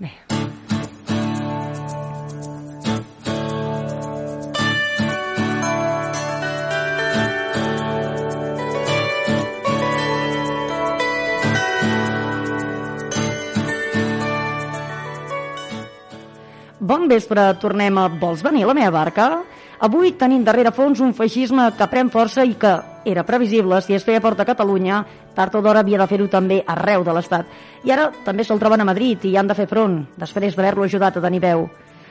Bé. Bon vespre, tornem a Vols venir a la meva barca? Avui tenim darrere fons un feixisme que pren força i que era previsible si es feia porta a Catalunya, tard o d'hora havia de fer-ho també arreu de l'Estat. I ara també se'l troben a Madrid i han de fer front, després d'haver-lo ajudat a tenir veu.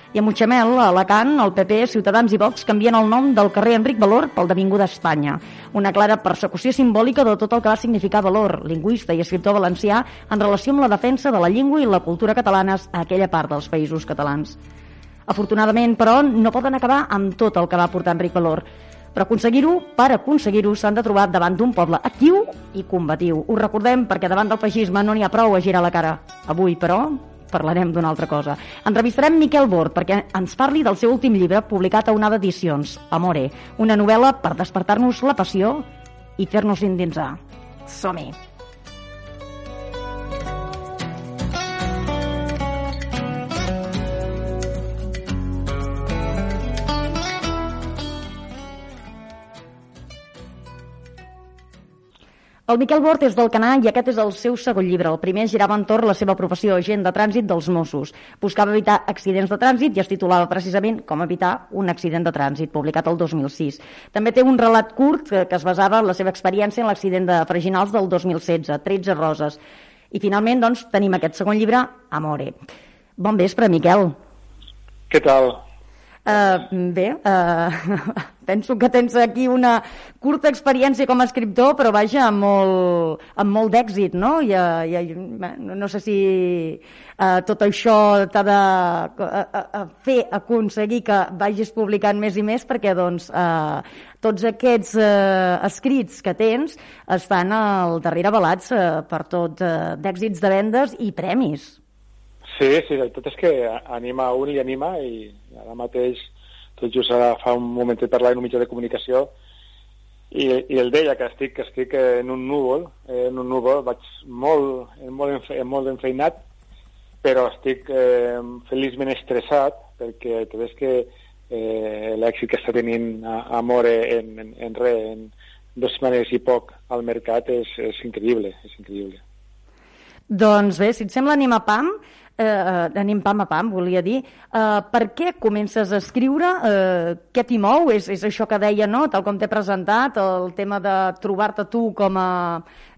I a Mutxamel, a Alacant, el PP, Ciutadans i Vox canvien el nom del carrer Enric Valor pel d'Avinguda Espanya. Una clara persecució simbòlica de tot el que va significar Valor, lingüista i escriptor valencià, en relació amb la defensa de la llengua i la cultura catalanes a aquella part dels països catalans. Afortunadament, però, no poden acabar amb tot el que va portar Enric Valor. Per aconseguir-ho, per aconseguir-ho, s'han de trobar davant d'un poble actiu i combatiu. Ho recordem perquè davant del feixisme no n'hi ha prou a girar la cara. Avui, però, parlarem d'una altra cosa. Entrevistarem Miquel Bord perquè ens parli del seu últim llibre publicat a una d'edicions, Amore, una novel·la per despertar-nos la passió i fer-nos endinsar. Som-hi! El Miquel Bort és del Canà i aquest és el seu segon llibre. El primer girava entorn la seva professió, agent de trànsit dels Mossos. Buscava evitar accidents de trànsit i es titulava precisament Com evitar un accident de trànsit, publicat el 2006. També té un relat curt que es basava en la seva experiència en l'accident de Freginals del 2016, 13 roses. I finalment, doncs, tenim aquest segon llibre, Amore. Bon vespre, Miquel. Què tal? Uh, bé, uh, penso que tens aquí una curta experiència com a escriptor, però vaja, amb molt, amb molt d'èxit, no? I, i, no sé si uh, tot això t'ha de uh, uh, fer aconseguir que vagis publicant més i més, perquè doncs, uh, tots aquests uh, escrits que tens estan al darrere avalats uh, per tot uh, d'èxits de vendes i premis. Sí, sí, la veritat és que anima un i anima i ara mateix, tot just ara fa un moment parlar en un mitjà de comunicació i, i el deia que estic, que estic en un núvol, en un núvol, vaig molt, molt, enfe, molt enfeinat, però estic eh, feliçment estressat perquè tu veus que eh, l'èxit que està tenint Amore en, en, en res, en dues setmanes i poc al mercat és, és increïble, és increïble. Doncs bé, si et sembla anem a PAM, eh, anem pam a pam, volia dir. Eh, per què comences a escriure? Eh, què t'hi mou? És, és això que deia, no?, tal com t'he presentat, el tema de trobar-te tu com a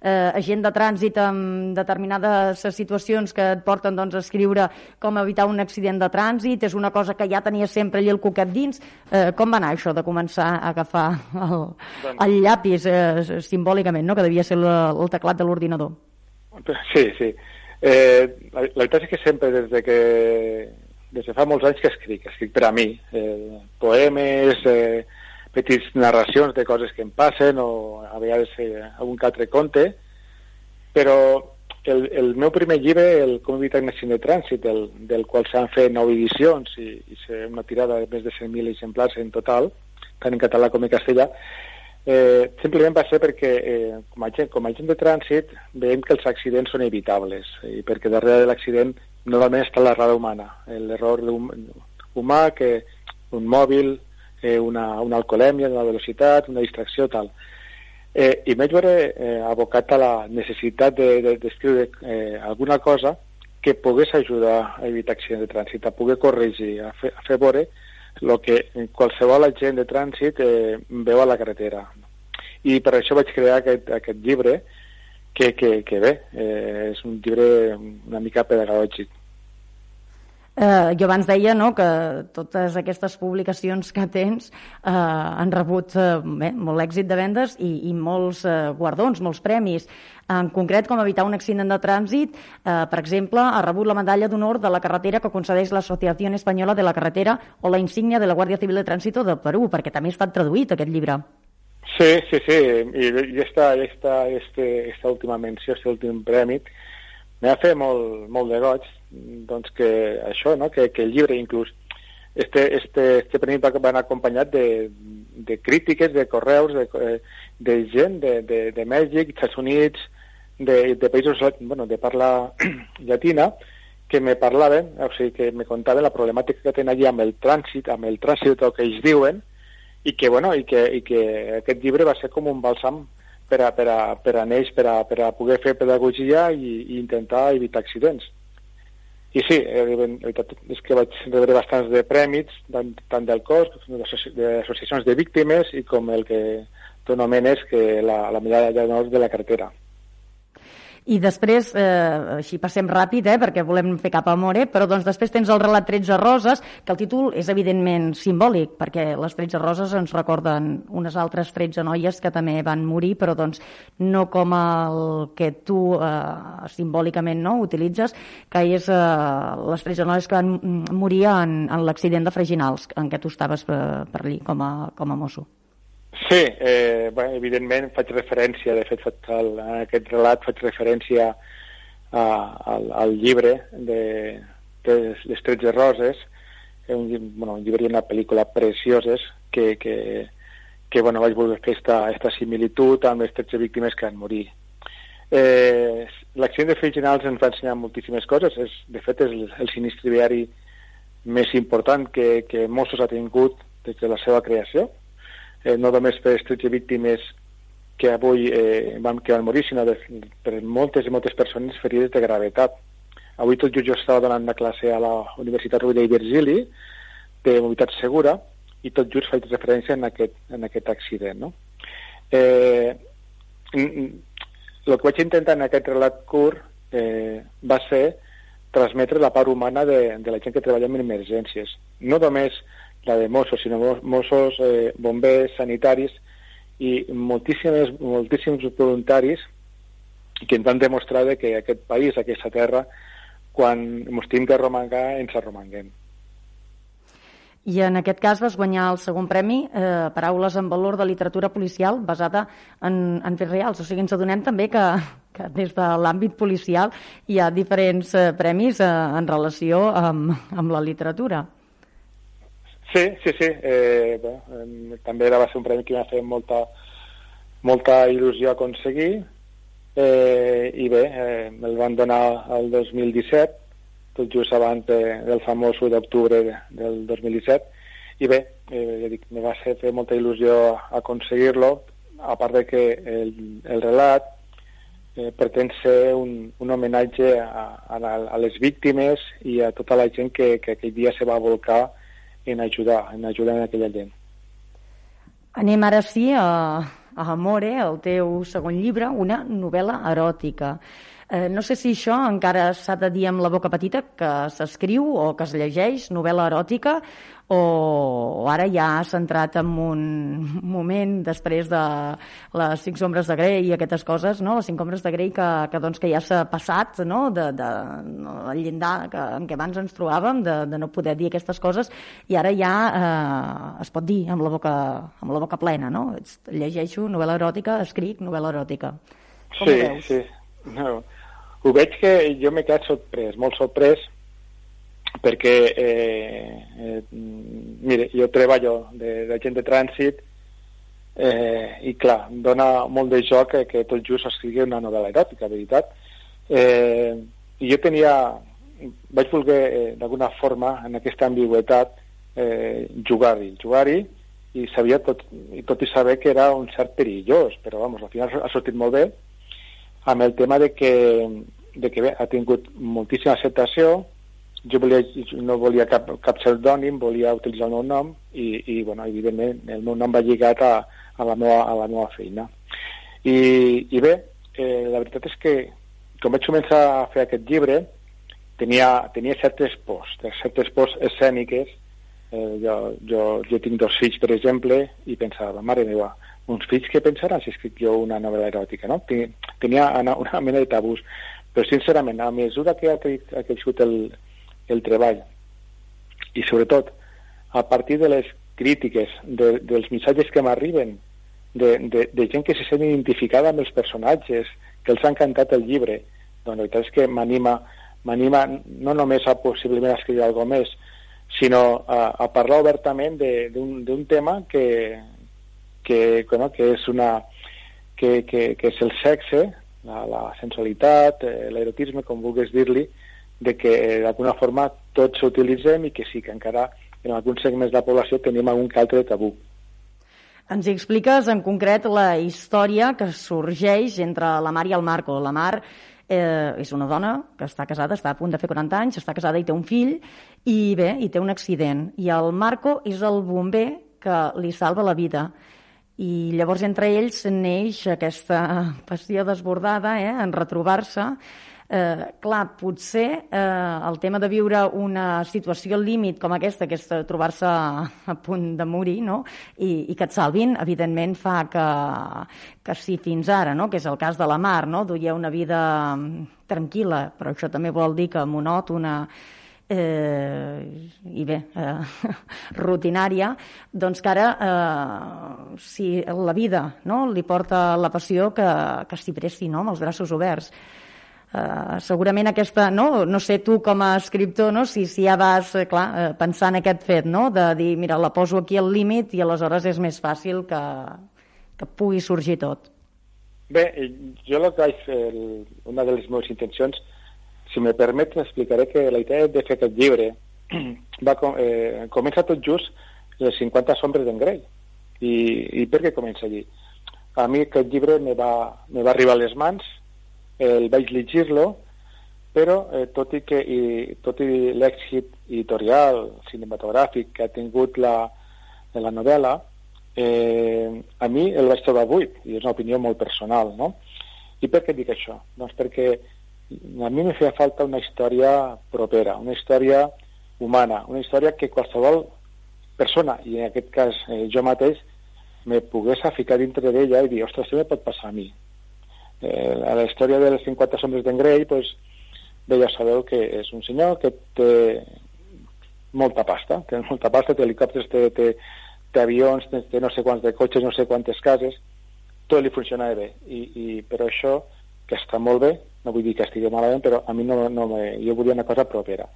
eh, agent de trànsit en determinades situacions que et porten doncs, a escriure com evitar un accident de trànsit, és una cosa que ja tenia sempre allà el coquet dins. Eh, com va anar això de començar a agafar el, el llapis eh, simbòlicament, no?, que devia ser el, el teclat de l'ordinador? Sí, sí. Eh, la, la veritat és que sempre, des de que des de fa molts anys que escric, escric per a mi, eh, poemes, eh, petits narracions de coses que em passen o a vegades eh, algun altre conte, però el, el meu primer llibre, el Com evitar un accident de trànsit, del, del qual s'han fet nou edicions i, i una tirada de més de 100.000 exemplars en total, tant en català com en castellà, Eh, simplement va ser perquè eh, com, a gent, com a gent de trànsit veiem que els accidents són evitables i perquè darrere de l'accident normalment està l'errada humana, l'error humà que un mòbil, eh, una, una alcoholèmia, una velocitat, una distracció, tal. Eh, I m'he veure eh, abocat a la necessitat d'escriure de, de, eh, alguna cosa que pogués ajudar a evitar accidents de trànsit, a poder corregir, a fer, a fer veure el que qualsevol agent de trànsit eh, veu a la carretera. I per això vaig crear aquest, aquest llibre, que, que, que bé, eh, és un llibre una mica pedagògic. Eh, jo abans deia no, que totes aquestes publicacions que tens eh, han rebut eh, bé, molt èxit de vendes i, i molts eh, guardons, molts premis. En concret, com evitar un accident de trànsit, eh, per exemple, ha rebut la medalla d'honor de la carretera que concedeix l'Associació Espanyola de la Carretera o la insígnia de la Guàrdia Civil de Trànsito de Perú, perquè també ha estat traduït aquest llibre. Sí, sí, sí, i, i esta, esta, este, esta última menció, este últim premi, m'ha fet molt, molt de goig, doncs que això, no? que, que el llibre inclús este, este, este premi va, va anar acompanyat de, de crítiques, de correus, de, eh, de gent de, de, de Mèxic, Estats Units, de, de països bueno, de parla llatina, que me parlaven, o sigui, que me contaven la problemàtica que tenen allí amb el trànsit, amb el trànsit que ells diuen, i que, bueno, i que, i que aquest llibre va ser com un bàlsam per a, per a, per a ells, per a, per a poder fer pedagogia i, i intentar evitar accidents. I sí, eh, és que vaig rebre bastants de prèmits, tant, tant del cos, d'associacions de víctimes, i com el que tu nomenes que la, la medalla d'honor de la cartera. I després, eh, així passem ràpid, eh, perquè volem fer cap a More, però doncs després tens el relat 13 roses, que el títol és evidentment simbòlic, perquè les 13 roses ens recorden unes altres 13 noies que també van morir, però doncs no com el que tu eh, simbòlicament no utilitzes, que és eh, les 13 noies que van morir en, en l'accident de Freginals, en què tu estaves per, eh, per allí com a, com a mosso. Sí, eh, bé, evidentment faig referència, de fet el, en aquest relat faig referència a, al, al llibre de, de Les 13 roses, que un, bueno, un llibre i una pel·lícula precioses que, que, que bueno, vaig voler fer esta, esta similitud amb les 13 víctimes que han morit. Eh, L'accident de Friginals ens va ensenyar moltíssimes coses, és, de fet és el, el sinistre viari més important que, que Mossos ha tingut des de la seva creació, eh, no només per les 13 víctimes que avui eh, van, que van morir, sinó de, per moltes i moltes persones ferides de gravetat. Avui tot just jo estava donant una classe a la Universitat Rovira i Virgili de mobilitat segura i tot just faig referència en aquest, en aquest accident. No? Eh, el que vaig intentar en aquest relat curt eh, va ser transmetre la part humana de, de la gent que treballa en emergències. No només la de Mossos, sinó Mossos, eh, bombers, sanitaris i moltíssims, moltíssims voluntaris que ens van demostrar que aquest país, aquesta terra, quan ens tenim que romangar, ens arromanguem. I en aquest cas vas guanyar el segon premi, eh, Paraules en valor de literatura policial, basada en, en fets reals. O sigui, ens adonem també que, que des de l'àmbit policial hi ha diferents eh, premis eh, en relació amb, amb la literatura. Sí, sí, sí. Eh, bé, eh, també va ser un premi que va fer molta, molta il·lusió aconseguir eh, i bé, eh, el van donar el 2017, tot just abans de, del famós 1 d'octubre de, del 2017 i bé, eh, ja dic, me va ser fer molta il·lusió aconseguir-lo a part de que el, el relat eh, pretén ser un, un homenatge a, a, a les víctimes i a tota la gent que, que aquell dia se va volcar en ajudar, en ajudar en aquella gent. Anem ara sí a, a Amore, el teu segon llibre, una novel·la eròtica. Eh, no sé si això encara s'ha de dir amb la boca petita, que s'escriu o que es llegeix, novel·la eròtica, o, ara ja ha centrat en un moment després de les cinc ombres de Grey i aquestes coses, no? les cinc ombres de Grey que, que, doncs, que ja s'ha passat no? de, de, el llindar que, en què abans ens trobàvem, de, de no poder dir aquestes coses, i ara ja eh, es pot dir amb la boca, amb la boca plena. No? Llegeixo novel·la eròtica, escric novel·la eròtica. Com sí, sí. No ho veig que jo m'he quedat sorprès, molt sorprès, perquè, eh, eh, mire, jo treballo de, de de trànsit eh, i, clar, dona molt de joc que, que tot just escrigui una novel·la eròtica, veritat. Eh, I jo tenia, vaig voler, eh, d'alguna forma, en aquesta ambigüetat, eh, jugar-hi, jugar-hi, i sabia tot, i tot i saber que era un cert perillós, però, vamos, al final ha sortit molt bé, amb el tema de que, de que bé, ha tingut moltíssima acceptació, jo volia, no volia cap, cap pseudònim, volia utilitzar el meu nom i, i bueno, evidentment el meu nom va lligat a, a, la, meva, a la meva feina. I, i bé, eh, la veritat és que quan vaig començar a fer aquest llibre tenia, tenia certes pors, certes pors escèniques. Eh, jo, jo, jo tinc dos fills, per exemple, i pensava, mare meva, uns fills que pensaran si escric jo una novel·la eròtica, no? Tenia una, una mena de tabús, però sincerament, a mesura que ha, ha crescut el, el treball. I sobretot a partir de les crítiques, de, dels missatges que m'arriben, de, de, de gent que se sent identificada amb els personatges, que els ha encantat el llibre, doncs la veritat és que m'anima m'anima no només a possiblement escriure alguna més, sinó a, a parlar obertament d'un tema que, que, bueno, que és una que, que, que és el sexe, la, la sensualitat, eh, l'erotisme, com vulguis dir-li, de que d'alguna forma tots s'utilitzem i que sí que encara en alguns segments de la població tenim algun que altre tabú. Ens expliques en concret la història que sorgeix entre la Mar i el Marco. La Mar eh, és una dona que està casada, està a punt de fer 40 anys, està casada i té un fill, i bé, i té un accident. I el Marco és el bomber que li salva la vida. I llavors entre ells neix aquesta passió desbordada eh, en retrobar-se eh, clar, potser eh, el tema de viure una situació límit com aquesta, que és trobar-se a punt de morir, no? I, i que et salvin, evidentment fa que, que si fins ara, no? que és el cas de la Mar, no? duia una vida mm, tranquil·la, però això també vol dir que monòtona, eh, i bé, eh, rutinària, doncs que ara, eh, si la vida no, li porta la passió, que, que s'hi pressi no, amb els braços oberts. Uh, segurament aquesta, no, no sé tu com a escriptor, no, si, si ja vas, eh, clar, uh, pensant aquest fet, no, de dir, mira, la poso aquí al límit i aleshores és més fàcil que, que pugui sorgir tot. Bé, jo el que vaig fer, el, una de les meves intencions, si me permet, explicaré que la idea de fer aquest llibre va, eh, comença tot just les 50 sombres d'en Grey. I, I per què comença allí? A mi aquest llibre me va, me va arribar a les mans el vaig llegir-lo, però eh, tot i que i, tot i l'èxit editorial, cinematogràfic que ha tingut la, la novel·la, eh, a mi el vaig trobar buit, i és una opinió molt personal, no? I per què dic això? Doncs perquè a mi me feia falta una història propera, una història humana, una història que qualsevol persona, i en aquest cas eh, jo mateix, me pogués ficar dintre d'ella i dir, ostres, això me pot passar a mi eh, a la història de les 50 sombres d'en Grey pues, bé, ja sabeu que és un senyor que té molta pasta, té molta pasta, té helicòpters, té, té, té avions, té, té no sé quants de cotxes, no sé quantes cases, tot li funcionava bé. I, i, però això, que està molt bé, no vull dir que estigui malament, però a mi no, no me, jo volia una cosa propera.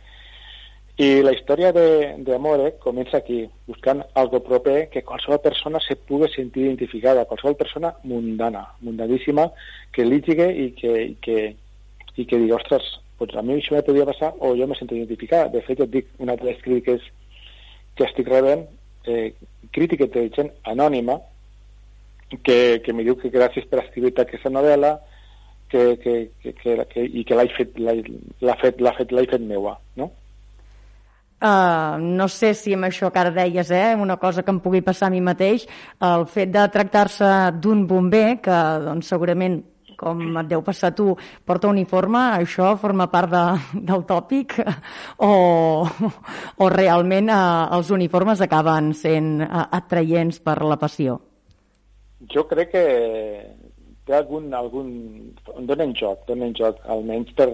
I la història d'Amore comença aquí, buscant algo proper que qualsevol persona se pugui sentir identificada, qualsevol persona mundana, mundadíssima, que li digui i que, i que, i que digui, ostres, pues a mi això me podia passar o jo me sento identificada. De fet, et dic, una de les crítiques que estic rebent, eh, crítica de gent anònima, que, que me diu que gràcies per escriure aquesta novel·la que, que, que, que, que, i que l'ha fet, l'ha fet, fet, fet meua, no? Uh, no sé si amb això que ara deies, eh, una cosa que em pugui passar a mi mateix, el fet de tractar-se d'un bomber, que doncs, segurament com et deu passar tu, porta uniforme, això forma part de, del tòpic o, o realment uh, els uniformes acaben sent uh, atraients per la passió? Jo crec que té algun... algun donen joc, donen joc, almenys per,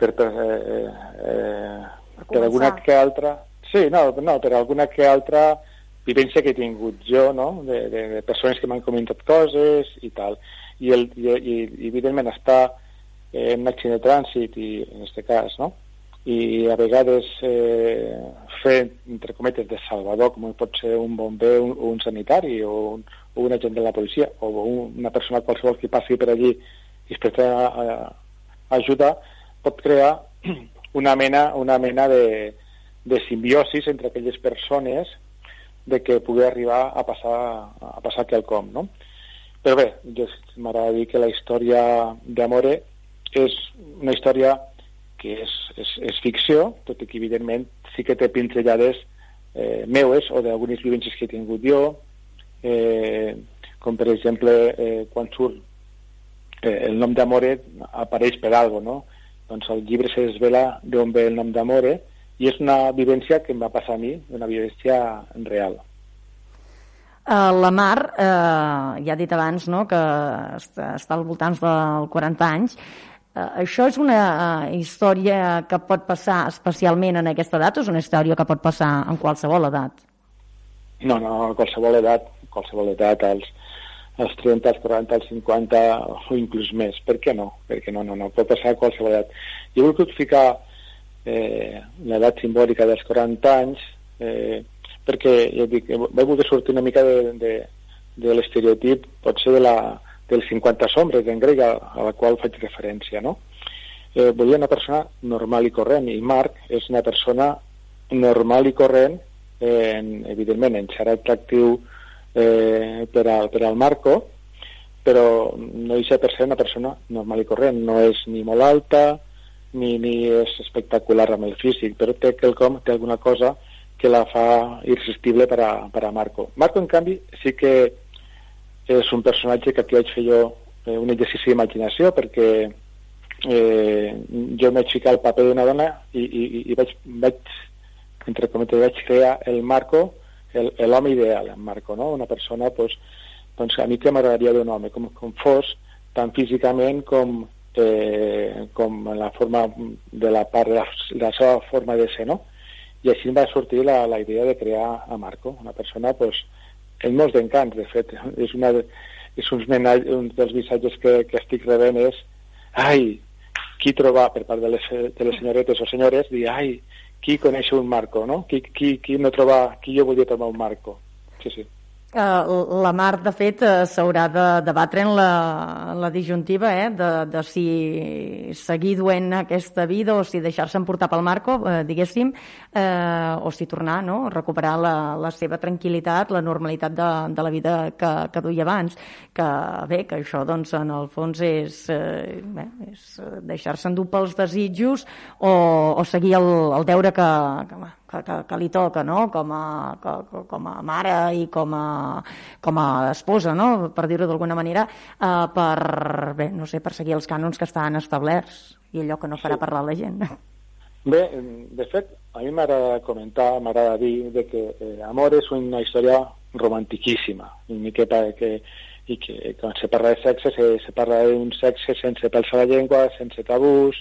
per, per eh, eh, per alguna que altra... Sí, no, no, per alguna que altra vivència que he tingut jo, no?, de, de, de persones que m'han comentat coses i tal. I, el, i, i, evidentment està en un accident de trànsit, i, en aquest cas, no?, i a vegades eh, fer, entre cometes, de salvador, com pot ser un bomber, un, un sanitari o un, o un agent de la policia o un, una persona qualsevol que passi per allí i es pretén ajudar, pot crear una mena, una mena de, de simbiosis entre aquelles persones de que pugui arribar a passar, a passar quelcom, no? Però bé, m'agrada dir que la història d'Amore és una història que és, és, és ficció, tot i que evidentment sí que té pinzellades eh, meues o d'algunes vivències que he tingut jo, eh, com per exemple eh, quan surt eh, el nom d'Amore apareix per algo, no? Doncs el llibre se desvela d'on ve el nom d'Amore i és una vivència que em va passar a mi, una vivència real. Uh, la Mar, uh, ja he dit abans no, que està, està al voltant dels 40 anys, uh, això és una uh, història que pot passar especialment en aquesta edat o és una història que pot passar en qualsevol edat? No, no, a qualsevol edat, qualsevol edat, als, als 30, als 40, als 50 o inclús més. Per què no? Perquè no, no, no, pot passar a qualsevol edat. Jo he volgut ficar eh, l'edat simbòlica dels 40 anys eh, perquè, ja dic, vaig voler sortir una mica de, de, de l'estereotip, potser de la, dels 50 sombres d'en grec a, a la qual faig referència, no? eh, volia una persona normal i corrent, i Marc és una persona normal i corrent, eh, en, evidentment, en serà atractiu eh, per, al, per al Marco, però no deixa per ser una persona normal i corrent. No és ni molt alta, ni, ni és espectacular amb el físic, però té quelcom, té alguna cosa que la fa irresistible per a, per a Marco. Marco, en canvi, sí que és un personatge que aquí vaig fer jo eh, un exercici d'imaginació perquè eh, jo vaig ficar el paper d'una dona i, i, i vaig, vaig entre cometes, vaig crear el Marco, l'home ideal, en Marco, no? una persona pues, doncs a mi que m'agradaria d'un home, com, com fos, tant físicament com, eh, com la forma de la part de la, de la seva forma de ser, no? I així em va sortir la, la idea de crear a Marco, una persona pues, en molts d'encants, de fet. És, una, és uns menall, un dels missatges que, que estic rebent és ai, qui trobar per part de les, de les senyoretes o senyores, dir, ai, qui coneix un Marco, no? Qui, qui, qui no troba, qui jo volia trobar un Marco. Sí, sí. La Mar, de fet, uh, s'haurà de debatre en la, la disjuntiva eh, de, de si seguir duent aquesta vida o si deixar-se emportar pel Marco, uh, diguéssim, uh, o si tornar no? recuperar la, la seva tranquil·litat, la normalitat de, de la vida que, que duia abans. Que bé, que això, doncs, en el fons és, uh, és deixar-se endur pels desitjos o, o seguir el, el deure que, que, que, que, que li toca, no? com, a, que, com a mare i com a, com a esposa, no? per dir-ho d'alguna manera, eh, per, bé, no sé, per seguir els cànons que estan establerts i allò que no farà sí. parlar la gent. Bé, de fet, a mi m'agrada comentar, m'agrada dir de que eh, Amor és una història romantiquíssima i que, que, i que quan se parla de sexe se, se parla d'un sexe sense pèls a la llengua, sense tabús,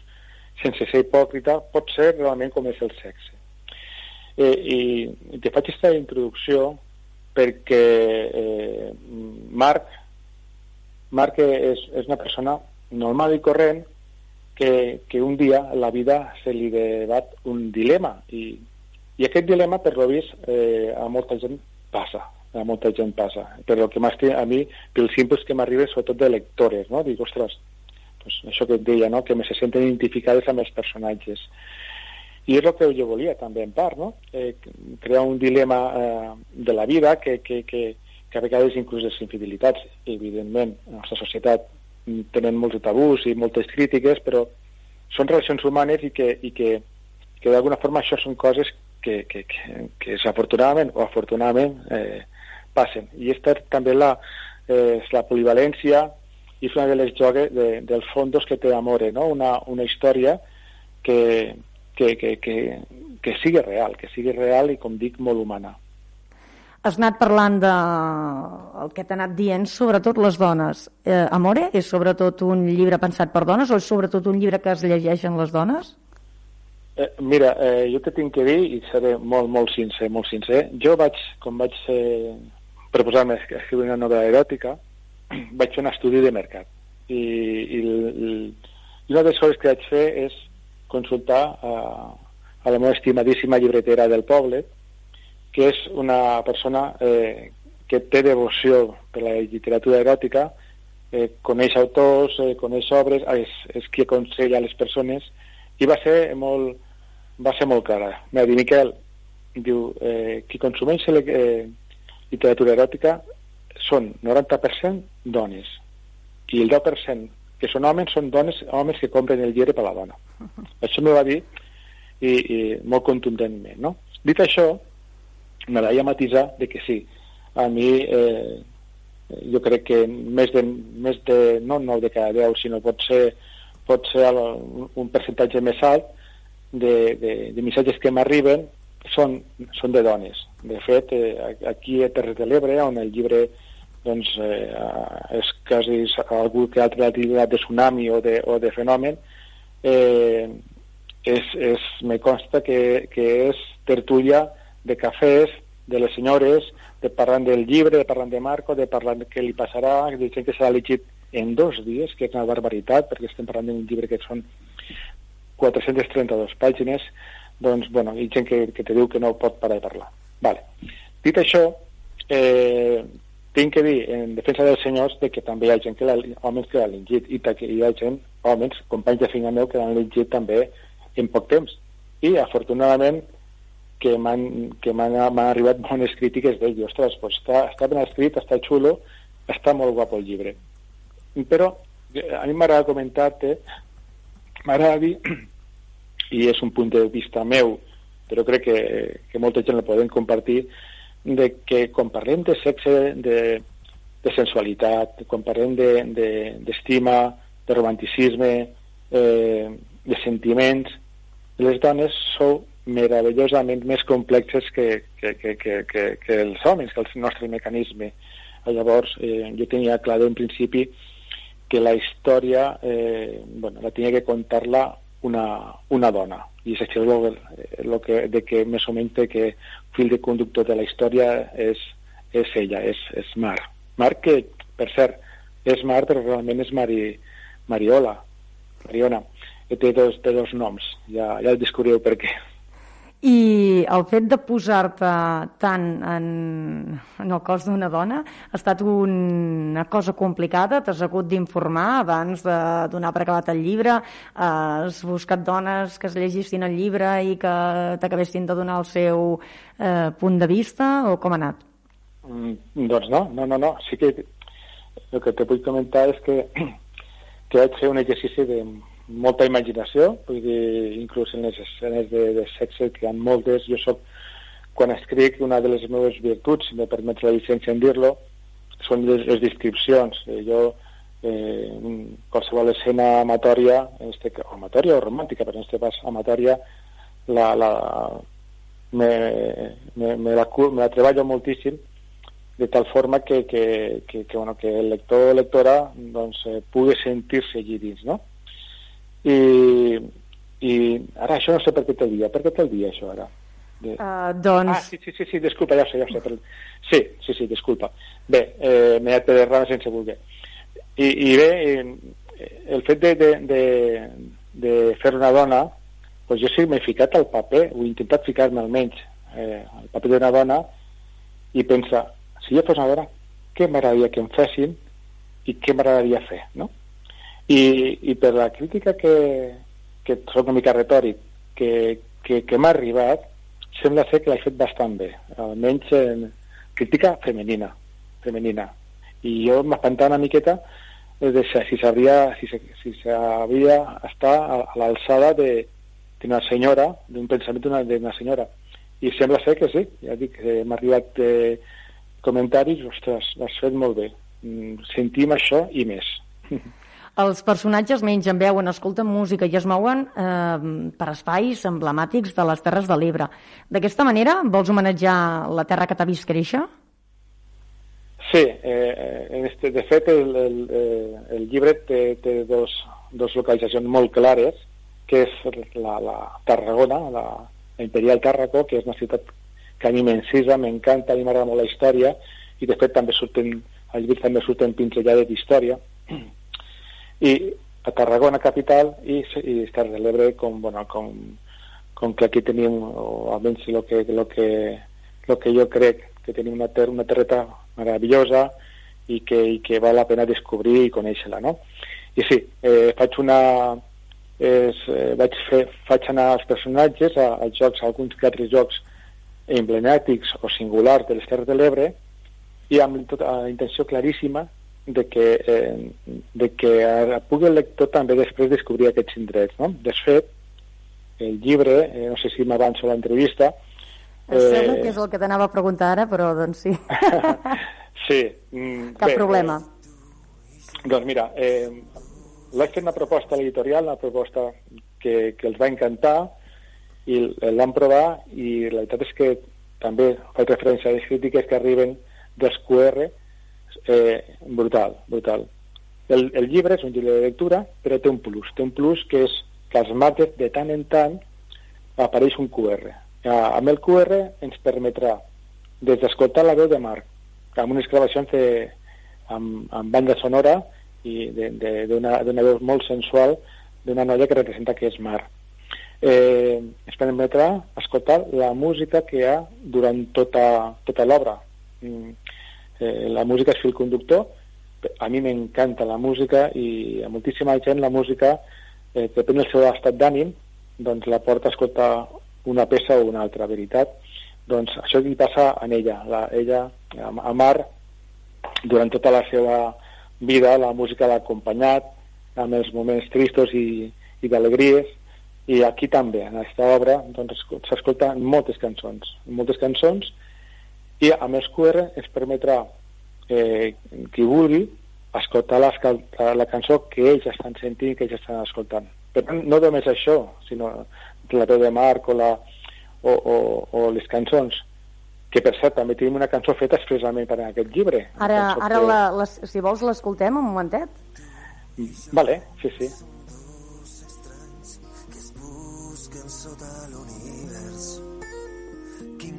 sense ser hipòcrita, pot ser realment com és el sexe Eh, I te faig aquesta introducció perquè eh, Marc, Marc és, és una persona normal i corrent que, que un dia a la vida se li debat un dilema i, i aquest dilema per lo vist eh, a molta gent passa a molta gent passa, però el que m'ha a mi pels simples que m'arriba sobretot de lectores, no? dic, ostres, pues això que et deia, no? que me se senten identificades amb els personatges i és el que jo volia també en part, no? Eh, crear un dilema eh, de la vida que, que, que, que a vegades inclús les infidelitats, evidentment, en la nostra societat tenen molts tabús i moltes crítiques, però són relacions humanes i que, i que, que d'alguna forma això són coses que, que, que, que desafortunadament o afortunadament eh, passen. I aquesta també la, eh, la polivalència i és una de les jogues de, dels fondos que té Amore, no? una, una història que, que, que, que, que sigui real, que sigui real i, com dic, molt humana. Has anat parlant de el que t'ha anat dient, sobretot les dones. Eh, Amore és sobretot un llibre pensat per dones o és sobretot un llibre que es llegeixen les dones? Eh, mira, eh, jo te tinc que dir, i seré molt, molt sincer, molt sincer, jo vaig, com vaig eh, proposar-me escriure una novel·la eròtica, vaig fer un estudi de mercat. I, i, i, i una de les coses que vaig fer és consultar a, a la meva estimadíssima llibretera del poble, que és una persona eh, que té devoció per la literatura eròtica, eh, coneix autors, eh, coneix obres, és, és qui aconsella a les persones, i va ser molt, va ser molt clara. M'ha dit, Miquel, diu, eh, qui consumeix eh, literatura eròtica són 90% dones, i el 10% que són homes, són dones, homes que compren el llibre per la dona. Això m'ho va dir i, i molt contundentment, no? Dit això, m'agradaria matisar de que sí, a mi eh, jo crec que més de, més de no 9 de cada 10, sinó pot ser, pot ser un percentatge més alt de, de, de missatges que m'arriben són, són de dones. De fet, eh, aquí a Terres de l'Ebre, on el llibre doncs, eh, és quasi algú que ha titlat de tsunami o de, o de fenomen, eh, és, és, me consta que, que és tertúlia de cafès, de les senyores, de parlant del llibre, de parlant de Marco, de parlant què li passarà, de gent que s'ha llegit en dos dies, que és una barbaritat, perquè estem parlant d'un llibre que són 432 pàgines, doncs, bueno, hi gent que, que te diu que no pot parar de parlar. Vale. Dit això, eh, tinc que dir, en defensa dels senyors, de que també hi ha gent que la, homes que l'han llegit, i que hi ha gent, homes, companys de finga meu, que l'han llegit també en poc temps. I, afortunadament, que m'han arribat bones crítiques d'ell. Ostres, pues està, està ben escrit, està xulo, està molt guapo el llibre. Però eh, a mi m'agrada comentar-te, m'agrada dir, i és un punt de vista meu, però crec que, que molta gent el podem compartir, de que quan parlem de sexe, de, de sensualitat, quan parlem d'estima, de, de, de romanticisme, eh, de sentiments, les dones sou meravellosament més complexes que, que, que, que, que, que els homes, que el nostre mecanisme. Llavors, eh, jo tenia clar d'un principi que la història eh, bueno, la tenia que contar-la una, una dona i és això el, el que, de que més o menys que fil de conductor de la història és, és ella, és, és Mar. Mar que, per cert, és Mar però realment és Mari, Mariola, Mariona, que té dos, té dos noms, ja, ja el descobrireu per què. I el fet de posar-te tant en, en el cos d'una dona ha estat una cosa complicada? T'has hagut d'informar abans de donar per acabat el llibre? Has buscat dones que es llegissin el llibre i que t'acabessin de donar el seu eh, punt de vista o com ha anat? Mm, doncs no, no, no, no. Sí que el que te vull comentar és que, que vaig fer un exercici de molta imaginació, vull dir, inclús en les escenes de, de sexe, que hi ha moltes, jo soc, quan escric, una de les meves virtuts, si me permet la llicència en dir-lo, són les, les descripcions. Eh, jo, eh, qualsevol escena amatòria, este, amatòria o romàntica, però en este cas amatòria, la, la, me, me, me, la, me la treballo moltíssim de tal forma que, que, que, que, bueno, que el lector o lectora doncs, eh, pugui sentir-se allí dins, no? I, i ara això no sé per què te'l dia. Per què te'l dia, això, ara? De... Uh, doncs... Ah, sí, sí, sí, sí, disculpa, ja ho sé, ja ho sé. Però... Sí, sí, sí, disculpa. Bé, eh, m'he anat per rama sense voler. I, i bé, eh, el fet de, de, de, de fer una dona, doncs jo sí m'he ficat al paper, o he intentat ficar-me almenys eh, al paper d'una dona, i pensar, si jo fos una dona, què m'agradaria que em fessin i què m'agradaria fer, no? I, i per la crítica que, que soc una mica retòric, que, que, que m'ha arribat, sembla ser que l'he fet bastant bé, almenys en crítica femenina, femenina. I jo m'espantava una miqueta de si sabria, si, si sabia estar a, a l'alçada d'una senyora, d'un pensament d'una senyora. I sembla ser que sí, ja dic, eh, m'ha arribat eh, comentaris, ostres, l'has fet molt bé. Mm, sentim això i més. Els personatges mengen, veuen, escolten música i es mouen eh, per espais emblemàtics de les Terres de l'Ebre. D'aquesta manera vols homenatjar la terra que t'ha vist créixer? Sí, eh, este, de fet el, el, eh, el llibre té, té dos, dos localitzacions molt clares, que és la, la Tarragona, la, la Imperial Tàrraco, que és una ciutat que a mi m'encisa, m'encanta, a mi m'agrada molt la història, i de fet també surten, al llibre també surten pinzellades d'història, i a Tarragona capital i, i Terres de l'Ebre com, bueno, com, com que aquí tenim o almenys el que, lo que, lo que jo crec que tenim una, ter una terreta meravellosa i que, i que val la pena descobrir i conèixer-la, no? I sí, eh, faig una... És, eh, vaig, fer, faig anar als personatges, a, als jocs, a alguns altres jocs emblemàtics o singulars de les Terres de l'Ebre i amb tota la intenció claríssima de que, eh, de que pugui el lector també després descobrir aquests indrets. No? De fet, el llibre, eh, no sé si m'avanço l'entrevista... Em eh... sembla que és el que t'anava a preguntar ara, però doncs sí. sí. Mm, Cap bé, problema. Eh, doncs mira, eh, l'he fet una proposta a l'editorial, una proposta que, que els va encantar i l'han provar i la veritat és que també faig referència a les crítiques que arriben dels QR eh, brutal, brutal. El, el llibre és un llibre de lectura, però té un plus. Té un plus que és que als mates de tant en tant apareix un QR. Eh, amb el QR ens permetrà des d'escoltar la veu de Marc, amb unes gravacions de, amb, amb banda sonora i d'una veu molt sensual d'una noia que representa que és Marc. Eh, ens permetrà escoltar la música que hi ha durant tota, tota l'obra. Mm Eh, la música és fil conductor, a mi m'encanta la música i a moltíssima gent la música, eh, depèn del seu estat d'ànim, doncs la porta a escoltar una peça o una altra, veritat. Doncs això li passa en ella. La, ella, a Mar, durant tota la seva vida, la música l'ha acompanyat amb els moments tristos i, i d'alegries, i aquí també, en aquesta obra, doncs, moltes cançons, moltes cançons, i a més QR ens permetrà eh, qui vulgui escoltar la, la cançó que ells estan sentint, que ells estan escoltant. Per tant, no només això, sinó la veu de Marc o, la, o, o, o les cançons, que per cert també tenim una cançó feta expressament per a aquest llibre. Ara, ara que... la, la, si vols l'escoltem un momentet. Vale, sí, sí. sota l'univers quin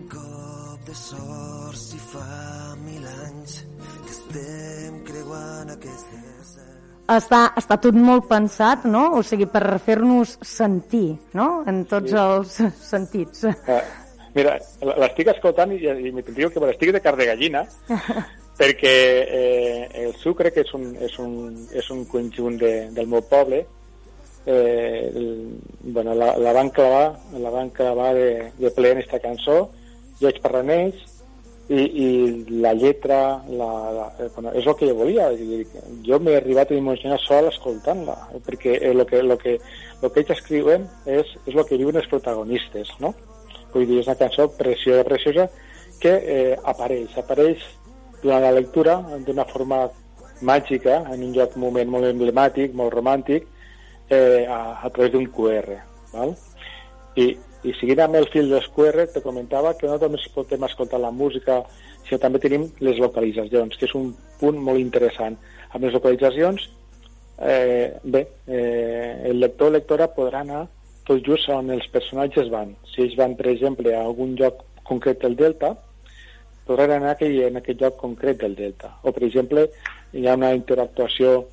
cop de sort si fa mil anys que estem creuant aquest desert està, està tot molt pensat, no? O sigui, per fer-nos sentir, no? En tots sí. els sentits. Uh, mira, l'estic escoltant i, i me diu que me l'estic de car de gallina, perquè eh, el sucre, que és un, és un, és un conjunt de, del meu poble, eh, el, bueno, la, la van clavar, la van clavar de, de ple en aquesta cançó, jo vaig parlar amb ells, i, i la lletra, la, la, eh, bueno, és el que jo volia. Jo m'he arribat a emocionar sol escoltant-la, perquè el que, lo que, lo que ells escriuen és, és el que viuen els protagonistes, no? Vull dir, és una cançó preciosa, preciosa, que eh, apareix, apareix durant la lectura d'una forma màgica, en un lloc, moment molt emblemàtic, molt romàntic, eh, a, a través d'un QR. Val? I, I seguint amb el fil dels QR, te comentava que no només podem escoltar la música, sinó també tenim les localitzacions, que és un punt molt interessant. Amb les localitzacions, eh, bé, eh, el lector o lectora podrà anar tot just on els personatges van. Si ells van, per exemple, a algun lloc concret del Delta, podran anar aquell, en aquest lloc concret del Delta. O, per exemple, hi ha una interactuació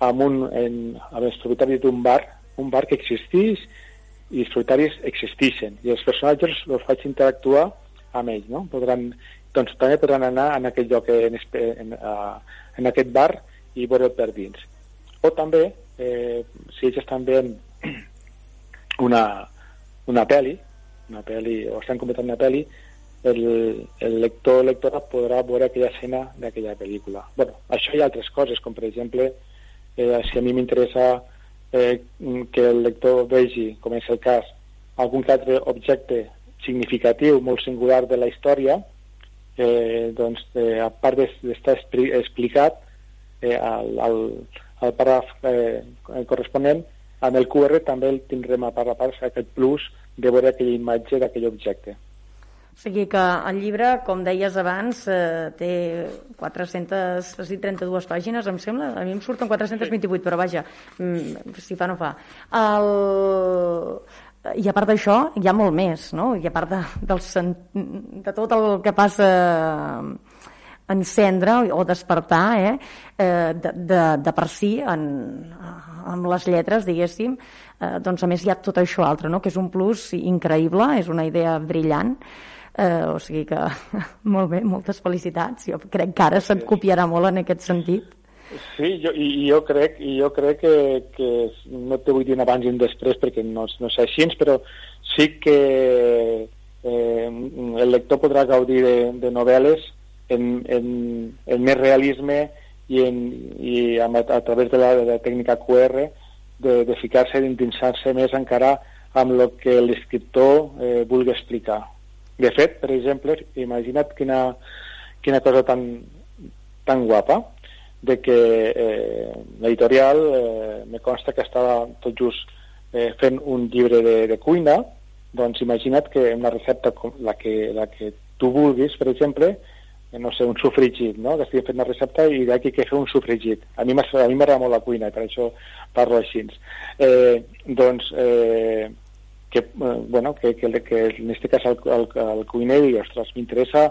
amb, un, en, amb els propietaris d'un bar, un bar que existeix i els propietaris existeixen i els personatges els faig interactuar amb ells, no? Podran, doncs també podran anar en aquest lloc, en, en, en aquest bar i veure per dins. O també, eh, si ells estan veient una, una pel·li, una pel·li, o estan comentant una pel·li, el, el lector o lectora podrà veure aquella escena d'aquella pel·lícula. bueno, això hi ha altres coses, com per exemple eh, si a mi m'interessa eh, que el lector vegi, com és el cas, algun altre objecte significatiu, molt singular de la història, eh, doncs, eh, a part d'estar explicat eh, al, al, al paràgraf eh, corresponent, amb el QR també el tindrem a part a part aquest plus de veure aquella imatge d'aquell objecte. O sigui que el llibre, com deies abans, eh, té 432 pàgines, em sembla. A mi em surten 428, però vaja, mm, si fa no fa. El... I a part d'això, hi ha molt més, no? I a part de, del, de tot el que passa encendre o despertar, eh? eh de, de, de per si, en, amb les lletres, diguéssim, eh, doncs a més hi ha tot això altre, no? que és un plus increïble, és una idea brillant, Eh, o sigui que molt bé, moltes felicitats. Jo crec que ara se't copiarà molt en aquest sentit. Sí, jo, i, jo crec, i jo crec que, que no te vull dir un abans i un després perquè no, no és així, però sí que eh, el lector podrà gaudir de, de novel·les en, en, en més realisme i, en, i a, a través de la, de la tècnica QR de, de ficar-se, d'intentar-se més encara amb el que l'escriptor eh, vulgui explicar. De fet, per exemple, imagina't quina, quina cosa tan, tan guapa de que eh, l'editorial eh, me consta que estava tot just eh, fent un llibre de, de cuina doncs imagina't que una recepta com la que, la que tu vulguis, per exemple, eh, no sé, un sofregit, no? que estigui fent una recepta i d'aquí que fer un sofregit. A mi m'agrada molt la cuina, per això parlo així. Eh, doncs eh, que, eh, bueno, que, que, que en aquest cas el, el, el cuiner i, ostres, m'interessa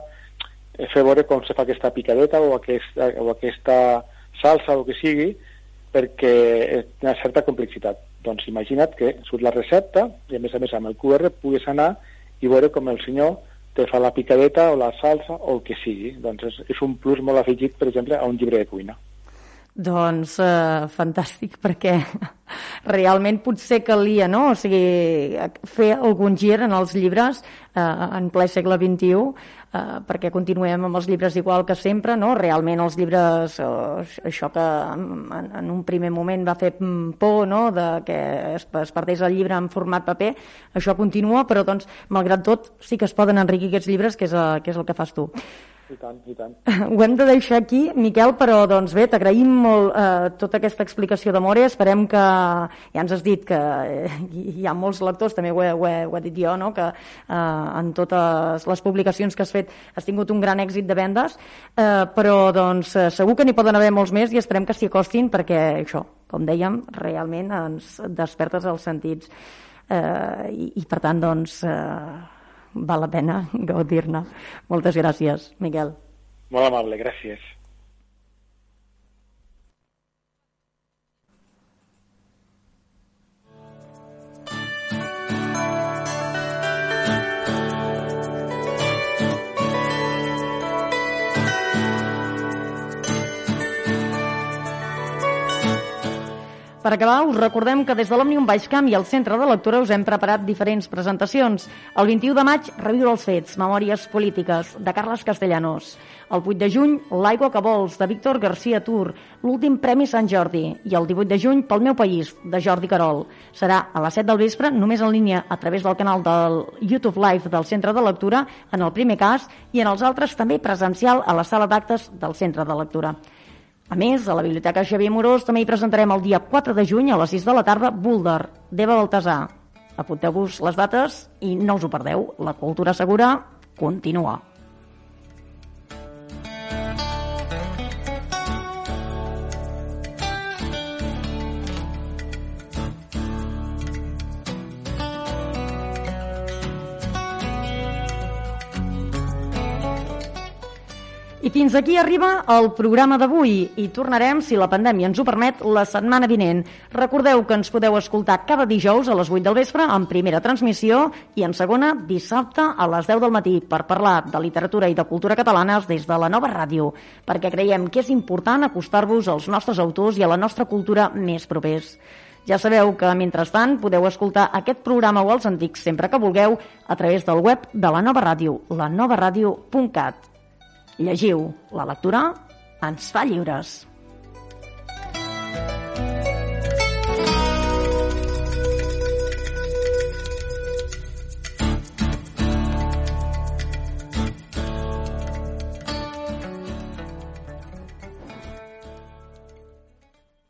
fer veure com se fa aquesta picadeta o aquesta, o aquesta salsa o que sigui perquè té una certa complexitat. Doncs imagina't que surt la recepta i a més a més amb el QR pugues anar i veure com el senyor te fa la picadeta o la salsa o el que sigui. Doncs és, és un plus molt afegit, per exemple, a un llibre de cuina. Doncs eh, fantàstic, perquè realment potser calia, no?, o sigui, fer algun gir en els llibres eh, en ple segle XXI, eh, perquè continuem amb els llibres igual que sempre, no? Realment els llibres, eh, això que en, en un primer moment va fer por, no?, de que es, es perdés el llibre en format paper, això continua, però doncs, malgrat tot, sí que es poden enriquir aquests llibres, que és, eh, que és el que fas tu. I tant, i tant. Ho hem de deixar aquí, Miquel, però doncs bé, t'agraïm molt eh, tota aquesta explicació d'Amore. Esperem que, ja ens has dit que eh, hi ha molts lectors, també ho he, ho he, ho he dit jo, no? que eh, en totes les publicacions que has fet has tingut un gran èxit de vendes, eh, però doncs eh, segur que n'hi poden haver molts més i esperem que s'hi acostin perquè això, com dèiem, realment ens despertes els sentits. Eh, i, I per tant, doncs... Eh, val la pena gaudir-ne. Moltes gràcies, Miquel. Molt amable, gràcies. Per acabar, us recordem que des de l'Òmnium Baixcamp i el Centre de Lectura us hem preparat diferents presentacions. El 21 de maig, Reviure els fets, Memòries polítiques, de Carles Castellanos. El 8 de juny, L'aigua que vols, de Víctor García Tur. L'últim Premi Sant Jordi. I el 18 de juny, Pel meu país, de Jordi Carol. Serà a les 7 del vespre, només en línia a través del canal del YouTube Live del Centre de Lectura, en el primer cas, i en els altres també presencial a la sala d'actes del Centre de Lectura. A més, a la Biblioteca Xavier Morós també hi presentarem el dia 4 de juny a les 6 de la tarda Boulder, d'Eva Baltasar. Apunteu-vos les dates i no us ho perdeu. La cultura segura continua. I fins aquí arriba el programa d'avui i tornarem, si la pandèmia ens ho permet, la setmana vinent. Recordeu que ens podeu escoltar cada dijous a les 8 del vespre en primera transmissió i en segona dissabte a les 10 del matí per parlar de literatura i de cultura catalanes des de la nova ràdio, perquè creiem que és important acostar-vos als nostres autors i a la nostra cultura més propers. Ja sabeu que, mentrestant, podeu escoltar aquest programa o els antics sempre que vulgueu a través del web de la nova ràdio, lanovaradio.cat. Llegiu, la lectura ens fa lliures.